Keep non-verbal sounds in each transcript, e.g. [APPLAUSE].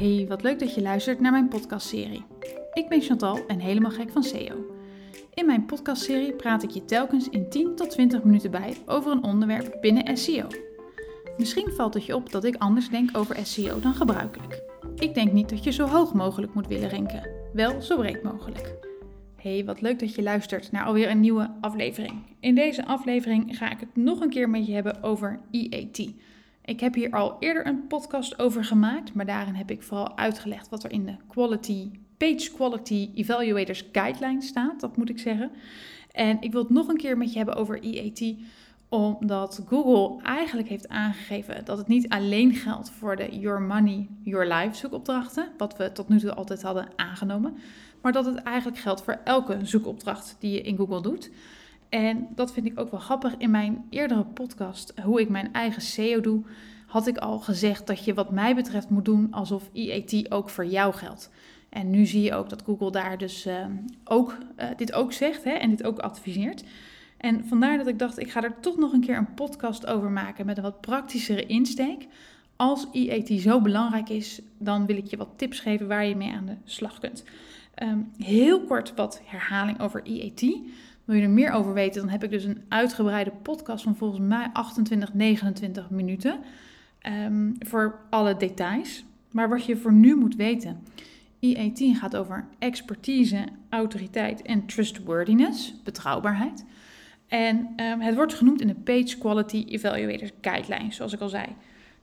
Hey, wat leuk dat je luistert naar mijn podcastserie. Ik ben Chantal en helemaal gek van SEO. In mijn podcastserie praat ik je telkens in 10 tot 20 minuten bij over een onderwerp binnen SEO. Misschien valt het je op dat ik anders denk over SEO dan gebruikelijk. Ik denk niet dat je zo hoog mogelijk moet willen ranken, wel zo breed mogelijk. Hey, wat leuk dat je luistert naar alweer een nieuwe aflevering. In deze aflevering ga ik het nog een keer met je hebben over EAT. Ik heb hier al eerder een podcast over gemaakt, maar daarin heb ik vooral uitgelegd wat er in de Quality Page Quality Evaluators Guideline staat, dat moet ik zeggen. En ik wil het nog een keer met je hebben over EAT, omdat Google eigenlijk heeft aangegeven dat het niet alleen geldt voor de Your Money, Your Life zoekopdrachten, wat we tot nu toe altijd hadden aangenomen, maar dat het eigenlijk geldt voor elke zoekopdracht die je in Google doet. En dat vind ik ook wel grappig. In mijn eerdere podcast, hoe ik mijn eigen SEO doe, had ik al gezegd dat je wat mij betreft moet doen alsof EAT ook voor jou geldt. En nu zie je ook dat Google daar dus uh, ook, uh, dit ook zegt hè, en dit ook adviseert. En vandaar dat ik dacht, ik ga er toch nog een keer een podcast over maken met een wat praktischere insteek. Als EAT zo belangrijk is, dan wil ik je wat tips geven waar je mee aan de slag kunt. Um, heel kort wat herhaling over EAT. Wil je er meer over weten, dan heb ik dus een uitgebreide podcast van volgens mij 28, 29 minuten. Um, voor alle details. Maar wat je voor nu moet weten. EAT gaat over expertise, autoriteit en trustworthiness, betrouwbaarheid. En um, het wordt genoemd in de Page Quality Evaluators Guidelines, zoals ik al zei.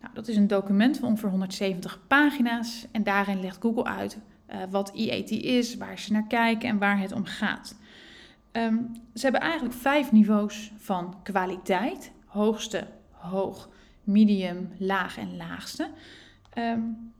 Nou, dat is een document van ongeveer 170 pagina's en daarin legt Google uit uh, wat EAT is, waar ze naar kijken en waar het om gaat. Um, ze hebben eigenlijk vijf niveaus van kwaliteit: hoogste, hoog, medium, laag en laagste. Um,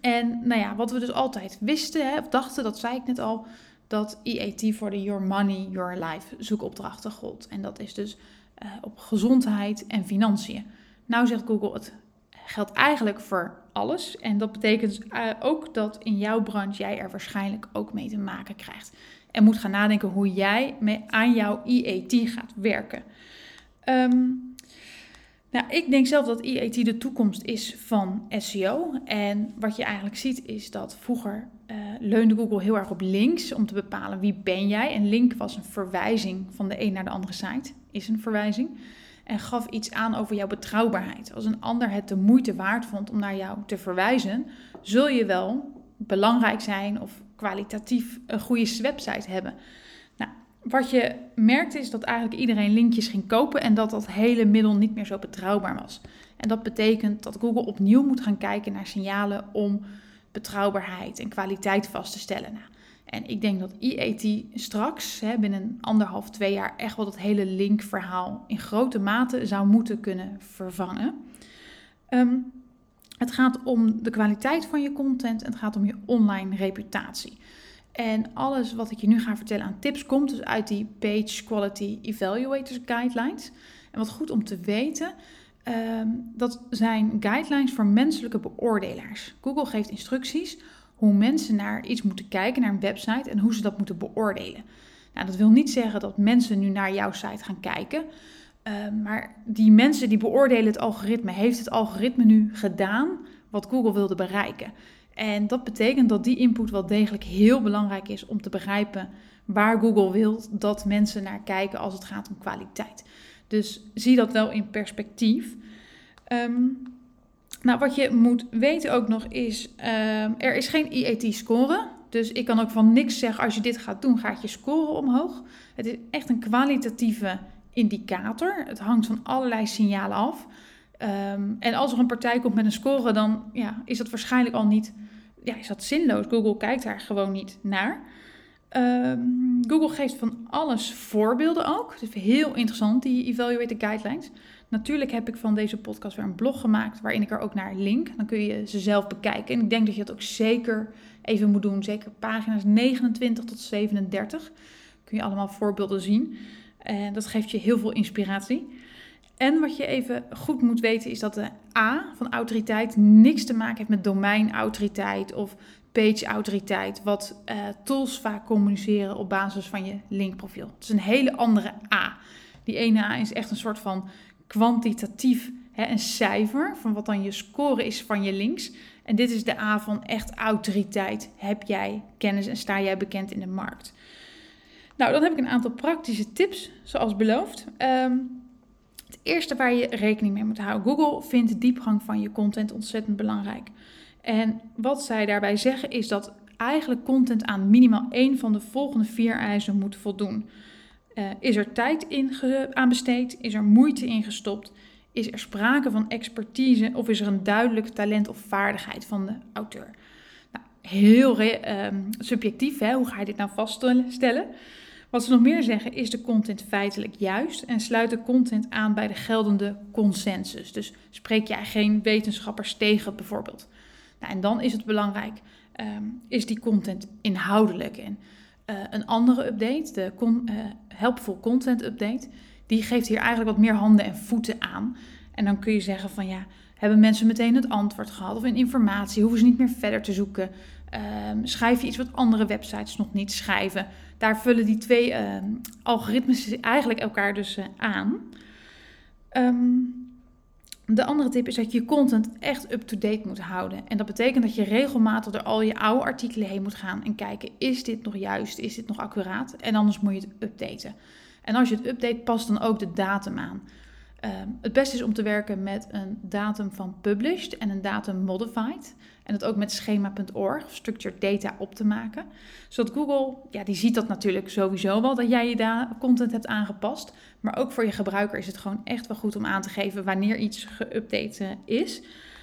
en nou ja, wat we dus altijd wisten, hè, of dachten, dat zei ik net al, dat EAT voor de Your Money, Your Life zoekopdrachten gold. En dat is dus uh, op gezondheid en financiën. Nou zegt Google, het geldt eigenlijk voor alles. En dat betekent uh, ook dat in jouw branche jij er waarschijnlijk ook mee te maken krijgt. En moet gaan nadenken hoe jij mee aan jouw EAT gaat werken. Um, nou, ik denk zelf dat EAT de toekomst is van SEO. En wat je eigenlijk ziet is dat vroeger uh, leunde Google heel erg op links om te bepalen wie ben jij. En link was een verwijzing van de een naar de andere site, is een verwijzing. En gaf iets aan over jouw betrouwbaarheid. Als een ander het de moeite waard vond om naar jou te verwijzen, zul je wel belangrijk zijn of kwalitatief een goede website hebben wat je merkte is dat eigenlijk iedereen linkjes ging kopen en dat dat hele middel niet meer zo betrouwbaar was. En dat betekent dat Google opnieuw moet gaan kijken naar signalen om betrouwbaarheid en kwaliteit vast te stellen. Nou, en ik denk dat EAT straks, hè, binnen anderhalf, twee jaar, echt wel dat hele linkverhaal in grote mate zou moeten kunnen vervangen. Um, het gaat om de kwaliteit van je content en het gaat om je online reputatie. En alles wat ik je nu ga vertellen aan tips komt dus uit die Page Quality Evaluators Guidelines. En wat goed om te weten, um, dat zijn guidelines voor menselijke beoordelaars. Google geeft instructies hoe mensen naar iets moeten kijken, naar een website en hoe ze dat moeten beoordelen. Nou, dat wil niet zeggen dat mensen nu naar jouw site gaan kijken. Uh, maar die mensen die beoordelen het algoritme, heeft het algoritme nu gedaan wat Google wilde bereiken? En dat betekent dat die input wel degelijk heel belangrijk is om te begrijpen waar Google wil dat mensen naar kijken als het gaat om kwaliteit. Dus zie dat wel in perspectief. Um, nou, wat je moet weten ook nog is, um, er is geen IET-score. Dus ik kan ook van niks zeggen, als je dit gaat doen, gaat je score omhoog. Het is echt een kwalitatieve indicator. Het hangt van allerlei signalen af. Um, en als er een partij komt met een score, dan ja, is dat waarschijnlijk al niet ja, is dat zinloos. Google kijkt daar gewoon niet naar. Um, Google geeft van alles voorbeelden ook. Het is heel interessant, die Evaluated Guidelines. Natuurlijk heb ik van deze podcast weer een blog gemaakt waarin ik er ook naar link. Dan kun je ze zelf bekijken. En ik denk dat je dat ook zeker even moet doen. Zeker pagina's 29 tot 37 kun je allemaal voorbeelden zien. En dat geeft je heel veel inspiratie. En wat je even goed moet weten is dat de A van autoriteit niks te maken heeft met domeinautoriteit of page-autoriteit, wat uh, tools vaak communiceren op basis van je linkprofiel. Het is een hele andere A. Die ene A is echt een soort van kwantitatief hè, een cijfer van wat dan je score is van je links. En dit is de A van echt autoriteit. Heb jij kennis en sta jij bekend in de markt? Nou, dan heb ik een aantal praktische tips, zoals beloofd. Ehm, het eerste waar je rekening mee moet houden. Google vindt de diepgang van je content ontzettend belangrijk. En wat zij daarbij zeggen is dat eigenlijk content aan minimaal één van de volgende vier eisen moet voldoen. Uh, is er tijd in aan besteed? Is er moeite in gestopt? Is er sprake van expertise of is er een duidelijk talent of vaardigheid van de auteur? Nou, heel uh, subjectief, hè? hoe ga je dit nou vaststellen? Wat ze nog meer zeggen is de content feitelijk juist en sluit de content aan bij de geldende consensus. Dus spreek jij geen wetenschappers tegen bijvoorbeeld. Nou, en dan is het belangrijk, um, is die content inhoudelijk? En uh, een andere update, de con, uh, Helpful Content Update, die geeft hier eigenlijk wat meer handen en voeten aan. En dan kun je zeggen van ja, hebben mensen meteen het antwoord gehad of in informatie, hoeven ze niet meer verder te zoeken. Um, schrijf je iets wat andere websites nog niet schrijven. Daar vullen die twee uh, algoritmes eigenlijk elkaar dus uh, aan. Um, de andere tip is dat je je content echt up-to-date moet houden. En dat betekent dat je regelmatig door al je oude artikelen heen moet gaan en kijken: is dit nog juist? Is dit nog accuraat? En anders moet je het updaten. En als je het update, pas dan ook de datum aan. Um, het beste is om te werken met een datum van published en een datum modified. En dat ook met schema.org, structured data, op te maken. Zodat Google, ja, die ziet dat natuurlijk sowieso wel, dat jij je content hebt aangepast. Maar ook voor je gebruiker is het gewoon echt wel goed om aan te geven wanneer iets geüpdate is.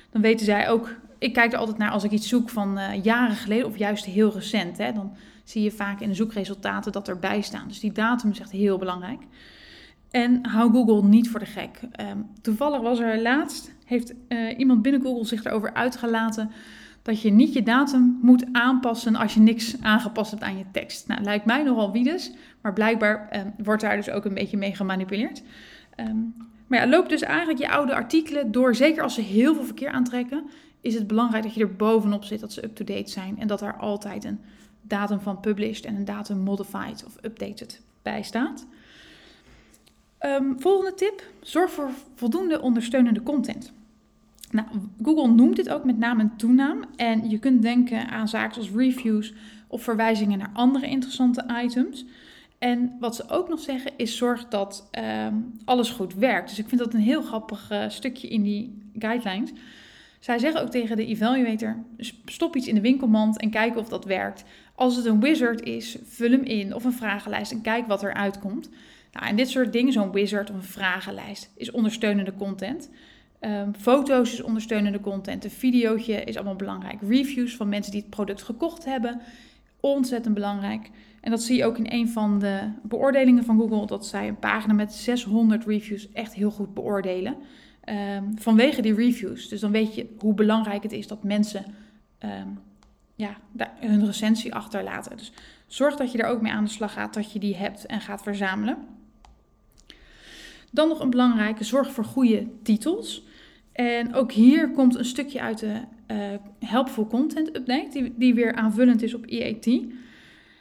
Dan weten zij ook, ik kijk er altijd naar als ik iets zoek van uh, jaren geleden of juist heel recent. Hè, dan zie je vaak in de zoekresultaten dat erbij staan. Dus die datum is echt heel belangrijk. En hou Google niet voor de gek. Um, toevallig was er laatst, heeft uh, iemand binnen Google zich erover uitgelaten dat je niet je datum moet aanpassen als je niks aangepast hebt aan je tekst. Nou, lijkt mij nogal wiedes, maar blijkbaar um, wordt daar dus ook een beetje mee gemanipuleerd. Um, maar ja, loop dus eigenlijk je oude artikelen door, zeker als ze heel veel verkeer aantrekken, is het belangrijk dat je er bovenop zit, dat ze up-to-date zijn en dat er altijd een datum van published en een datum modified of updated bij staat. Um, volgende tip: zorg voor voldoende ondersteunende content. Nou, Google noemt dit ook met naam en toenaam. En je kunt denken aan zaken zoals reviews of verwijzingen naar andere interessante items. En wat ze ook nog zeggen is zorg dat um, alles goed werkt. Dus ik vind dat een heel grappig uh, stukje in die guidelines. Zij zeggen ook tegen de evaluator: stop iets in de winkelmand en kijk of dat werkt. Als het een wizard is, vul hem in of een vragenlijst en kijk wat eruit komt. Nou, en dit soort dingen, zo'n wizard of een vragenlijst, is ondersteunende content. Um, foto's is ondersteunende content. Een videootje is allemaal belangrijk. Reviews van mensen die het product gekocht hebben, ontzettend belangrijk. En dat zie je ook in een van de beoordelingen van Google, dat zij een pagina met 600 reviews echt heel goed beoordelen. Um, vanwege die reviews. Dus dan weet je hoe belangrijk het is dat mensen um, ja, hun recensie achterlaten. Dus zorg dat je er ook mee aan de slag gaat, dat je die hebt en gaat verzamelen. Dan nog een belangrijke, zorg voor goede titels. En ook hier komt een stukje uit de uh, Helpful Content Update, die, die weer aanvullend is op EAT.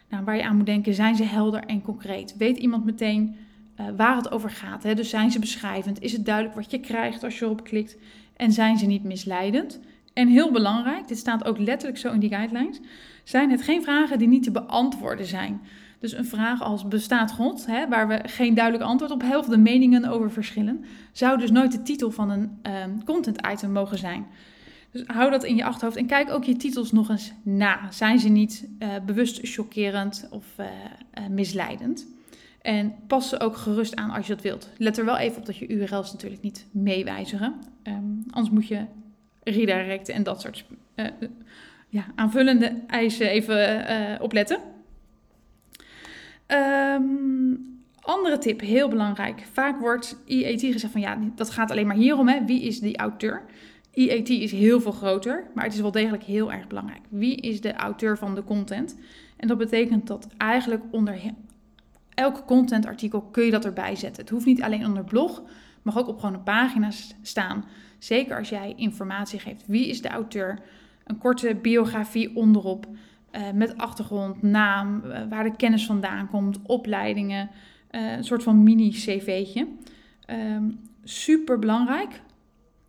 Nou, waar je aan moet denken, zijn ze helder en concreet? Weet iemand meteen uh, waar het over gaat? Hè? Dus zijn ze beschrijvend? Is het duidelijk wat je krijgt als je erop klikt? En zijn ze niet misleidend? En heel belangrijk, dit staat ook letterlijk zo in die guidelines, zijn het geen vragen die niet te beantwoorden zijn. Dus een vraag als bestaat God, hè, waar we geen duidelijk antwoord op hebben of de meningen over verschillen, zou dus nooit de titel van een um, content item mogen zijn. Dus hou dat in je achterhoofd en kijk ook je titels nog eens na. Zijn ze niet uh, bewust chockerend of uh, uh, misleidend? En pas ze ook gerust aan als je dat wilt. Let er wel even op dat je URL's natuurlijk niet meewijzigen. Um, anders moet je redirecten en dat soort ja, aanvullende eisen even opletten. Um, andere tip, heel belangrijk. Vaak wordt EAT gezegd van ja, dat gaat alleen maar hierom. Hè. Wie is die auteur? EAT is heel veel groter, maar het is wel degelijk heel erg belangrijk. Wie is de auteur van de content? En dat betekent dat eigenlijk onder elk contentartikel kun je dat erbij zetten. Het hoeft niet alleen onder blog, mag ook op gewoon een pagina staan. Zeker als jij informatie geeft. Wie is de auteur? Een korte biografie onderop. Uh, met achtergrond, naam, uh, waar de kennis vandaan komt, opleidingen, uh, een soort van mini-cv'tje. Um, super belangrijk.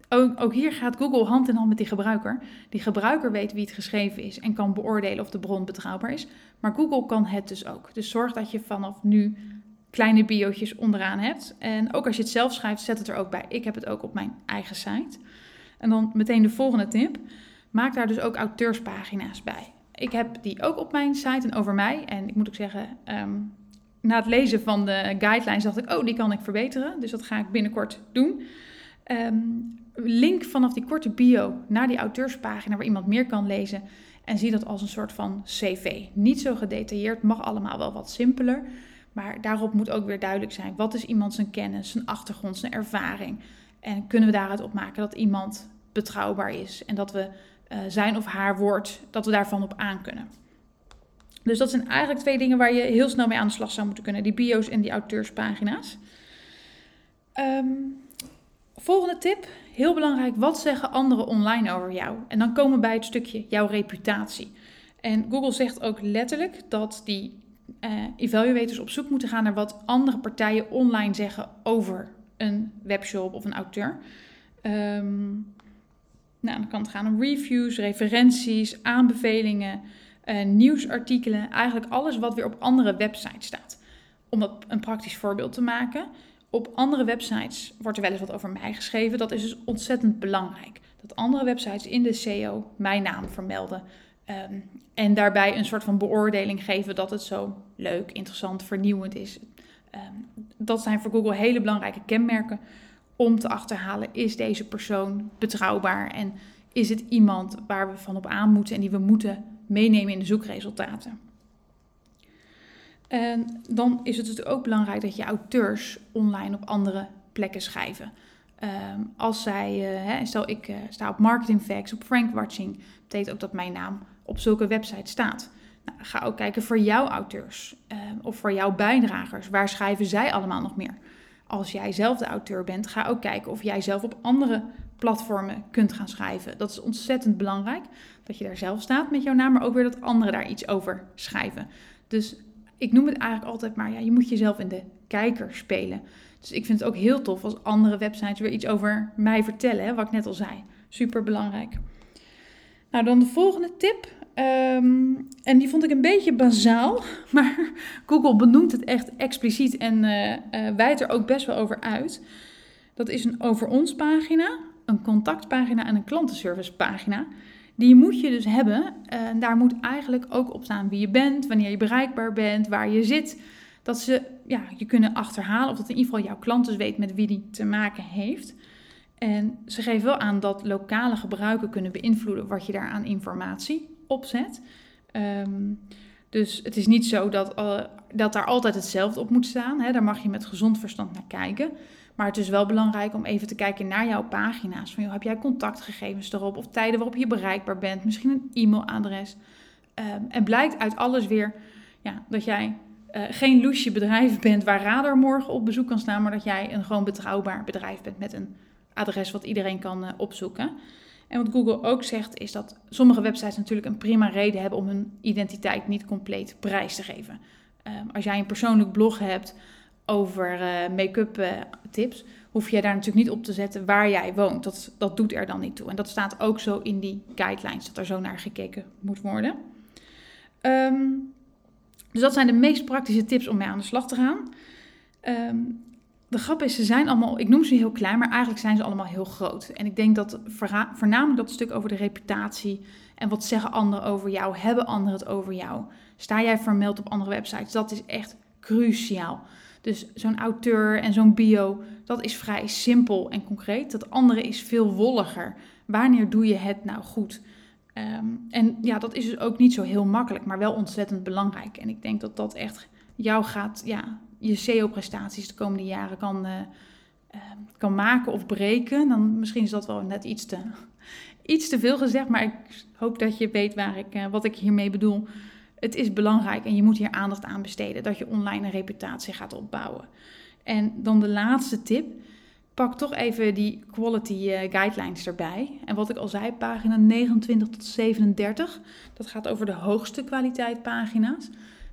ook, ook hier gaat Google hand in hand met die gebruiker. Die gebruiker weet wie het geschreven is en kan beoordelen of de bron betrouwbaar is. Maar Google kan het dus ook. Dus zorg dat je vanaf nu kleine biootjes onderaan hebt. En ook als je het zelf schrijft, zet het er ook bij. Ik heb het ook op mijn eigen site. En dan meteen de volgende tip. Maak daar dus ook auteurspagina's bij. Ik heb die ook op mijn site en over mij. En ik moet ook zeggen, ehm, na het lezen van de guidelines dacht ik, oh, die kan ik verbeteren. Dus dat ga ik binnenkort doen. Um, link vanaf die korte bio naar die auteurspagina waar iemand meer kan lezen. En zie dat als een soort van cv. Niet zo gedetailleerd, mag allemaal wel wat simpeler. Maar daarop moet ook weer duidelijk zijn: wat is iemand zijn kennis, zijn achtergrond, zijn ervaring? En kunnen we daaruit opmaken dat iemand betrouwbaar is en dat we uh, zijn of haar woord, dat we daarvan op aan kunnen. Dus dat zijn eigenlijk twee dingen waar je heel snel mee aan de slag zou moeten kunnen: die bio's en die auteurspagina's. Um, volgende tip, heel belangrijk: wat zeggen anderen online over jou? En dan komen we bij het stukje jouw reputatie. En Google zegt ook letterlijk dat die uh, evaluators op zoek moeten gaan naar wat andere partijen online zeggen over een webshop of een auteur. Um, nou, dan kan het gaan om reviews, referenties, aanbevelingen, uh, nieuwsartikelen, eigenlijk alles wat weer op andere websites staat. Om dat een praktisch voorbeeld te maken. Op andere websites wordt er wel eens wat over mij geschreven. Dat is dus ontzettend belangrijk. Dat andere websites in de SEO mijn naam vermelden. Ehm, en daarbij een soort van beoordeling geven dat het zo leuk, interessant, vernieuwend is. Ehm, dat zijn voor Google hele belangrijke kenmerken om te achterhalen: is deze persoon betrouwbaar en is het iemand waar we van op aan moeten en die we moeten meenemen in de zoekresultaten. En dan is het dus ook belangrijk dat je auteurs online op andere plekken schrijven. Ehm, als zij, hè, stel ik uh, sta op Marketing Facts, op Frank Watching, betekent ook dat mijn naam op zulke websites staat. Nou, ga ook kijken voor jouw auteurs uh, of voor jouw bijdragers. Waar schrijven zij allemaal nog meer? Als jij zelf de auteur bent, ga ook kijken of jij zelf op andere platformen kunt gaan schrijven. Dat is ontzettend belangrijk, dat je daar zelf staat met jouw naam, maar ook weer dat anderen daar iets over schrijven. Dus ik noem het eigenlijk altijd maar, ja, je moet jezelf in de kijker spelen. Dus ik vind het ook heel tof als andere websites weer iets over mij vertellen, hè, wat ik net al zei. Super belangrijk. Nou, dan de volgende tip. Ehm, en die vond ik een beetje bazaal, [LAUGHS] maar Google benoemt het echt expliciet en uh, uh, wijdt er ook best wel over uit. Dat is een over ons pagina, een contactpagina en een klantenservice pagina. Die moet je dus hebben. En daar moet eigenlijk ook op staan wie je bent, wanneer je bereikbaar bent, waar je zit. Dat ze ja, je kunnen achterhalen of dat in ieder geval jouw klant dus weet met wie die te maken heeft. En ze geven wel aan dat lokale gebruiken kunnen beïnvloeden wat je daar aan informatie opzet. Um, dus het is niet zo dat, uh, dat daar altijd hetzelfde op moet staan. Hè. Daar mag je met gezond verstand naar kijken. Maar het is wel belangrijk om even te kijken naar jouw pagina's. Van, joh, heb jij contactgegevens erop of tijden waarop je bereikbaar bent? Misschien een e-mailadres. Um, en blijkt uit alles weer ja, dat jij uh, geen loesje bedrijf bent waar Radar morgen op bezoek kan staan, maar dat jij een gewoon betrouwbaar bedrijf bent met een adres wat iedereen kan uh, opzoeken. En wat Google ook zegt is dat sommige websites natuurlijk een prima reden hebben om hun identiteit niet compleet prijs te geven. Um, als jij een persoonlijk blog hebt over uh, make-up uh, tips, hoef je daar natuurlijk niet op te zetten waar jij woont. Dat, dat doet er dan niet toe. En dat staat ook zo in die guidelines, dat er zo naar gekeken moet worden. Um, dus dat zijn de meest praktische tips om mee aan de slag te gaan. Um, de grap is, ze zijn allemaal, ik noem ze heel klein, maar eigenlijk zijn ze allemaal heel groot. En ik denk dat voornamelijk dat stuk over de reputatie en wat zeggen anderen over jou, hebben anderen het over jou, sta jij vermeld op andere websites, dat is echt cruciaal. Dus zo'n auteur en zo'n bio, dat is vrij simpel en concreet. Dat andere is veel wolliger. Wanneer doe je het nou goed? Um, en ja, dat is dus ook niet zo heel makkelijk, maar wel ontzettend belangrijk. En ik denk dat dat echt jou gaat, ja, je SEO-prestaties de komende jaren kan, uh, uh, kan maken of breken. Dan misschien is dat wel net iets te, [LAUGHS] iets te veel gezegd, maar ik hoop dat je weet waar ik, uh, wat ik hiermee bedoel. Het is belangrijk en je moet hier aandacht aan besteden dat je online een reputatie gaat opbouwen. En dan de laatste tip pak toch even die quality guidelines erbij. En wat ik al zei, pagina 29 tot 37, dat gaat over de hoogste kwaliteit pagina's.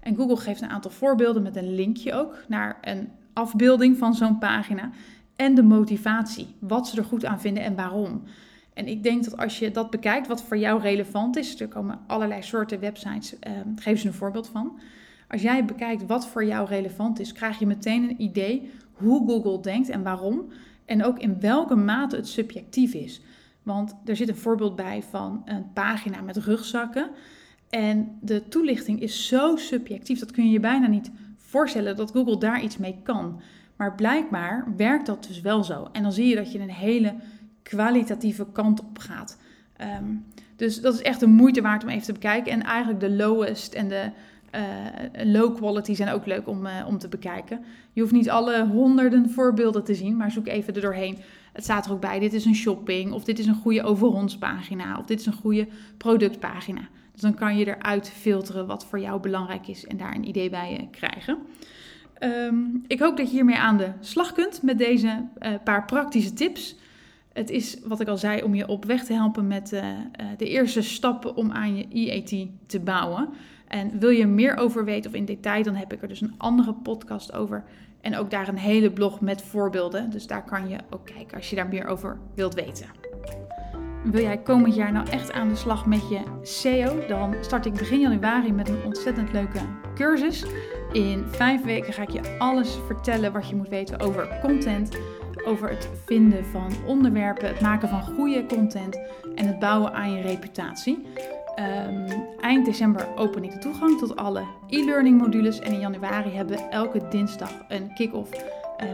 En Google geeft een aantal voorbeelden met een linkje ook naar een afbeelding van zo'n pagina. en de motivatie. Wat ze er goed aan vinden en waarom. En ik denk dat als je dat bekijkt, wat voor jou relevant is, er komen allerlei soorten websites, uh, geef ze een voorbeeld van. Als jij bekijkt wat voor jou relevant is, krijg je meteen een idee hoe Google denkt en waarom. En ook in welke mate het subjectief is. Want er zit een voorbeeld bij van een pagina met rugzakken. En de toelichting is zo subjectief, dat kun je je bijna niet voorstellen dat Google daar iets mee kan. Maar blijkbaar werkt dat dus wel zo. En dan zie je dat je een hele kwalitatieve kant op gaat. Ehm, dus dat is echt de moeite waard om even te bekijken. En eigenlijk de lowest en de uh, low quality zijn ook leuk om, uh, om te bekijken. Je hoeft niet alle honderden voorbeelden te zien, maar zoek even er doorheen. Het staat er ook bij, dit is een shopping, of dit is een goede pagina, of dit is een goede productpagina. Dan kan je eruit filteren wat voor jou belangrijk is en daar een idee bij uh, krijgen. Um, ik hoop dat je hiermee aan de slag kunt met deze paar praktische tips. Het is, wat ik al zei, om je op weg te helpen met de eerste stappen om aan je EAT te bouwen. En wil je meer over weten of in detail, dan heb ik er dus een andere podcast over. En ook daar een hele blog met voorbeelden. Dus daar kan je ook kijken als je daar meer over wilt weten. Wil jij komend jaar nou echt aan de slag met je SEO? Dan start ik begin januari met een ontzettend leuke cursus. In vijf weken ga ik je alles vertellen wat je moet weten over content, over het vinden van onderwerpen, het maken van goede content en het bouwen aan je reputatie. Um, eind december open ik de toegang tot alle e-learning modules. En in januari hebben we elke dinsdag een kick-off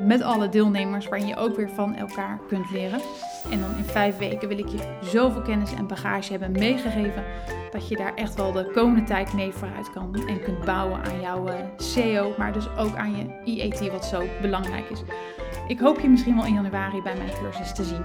met alle deelnemers, waarin je ook weer van elkaar kunt leren. En dan in vijf weken wil ik je zoveel kennis en bagage hebben meegegeven dat je daar echt wel de komende tijd mee vooruit kan en kunt bouwen aan jouw SEO, maar dus ook aan je IET, wat zo belangrijk is. Ik hoop je misschien wel in januari bij mijn cursus te zien.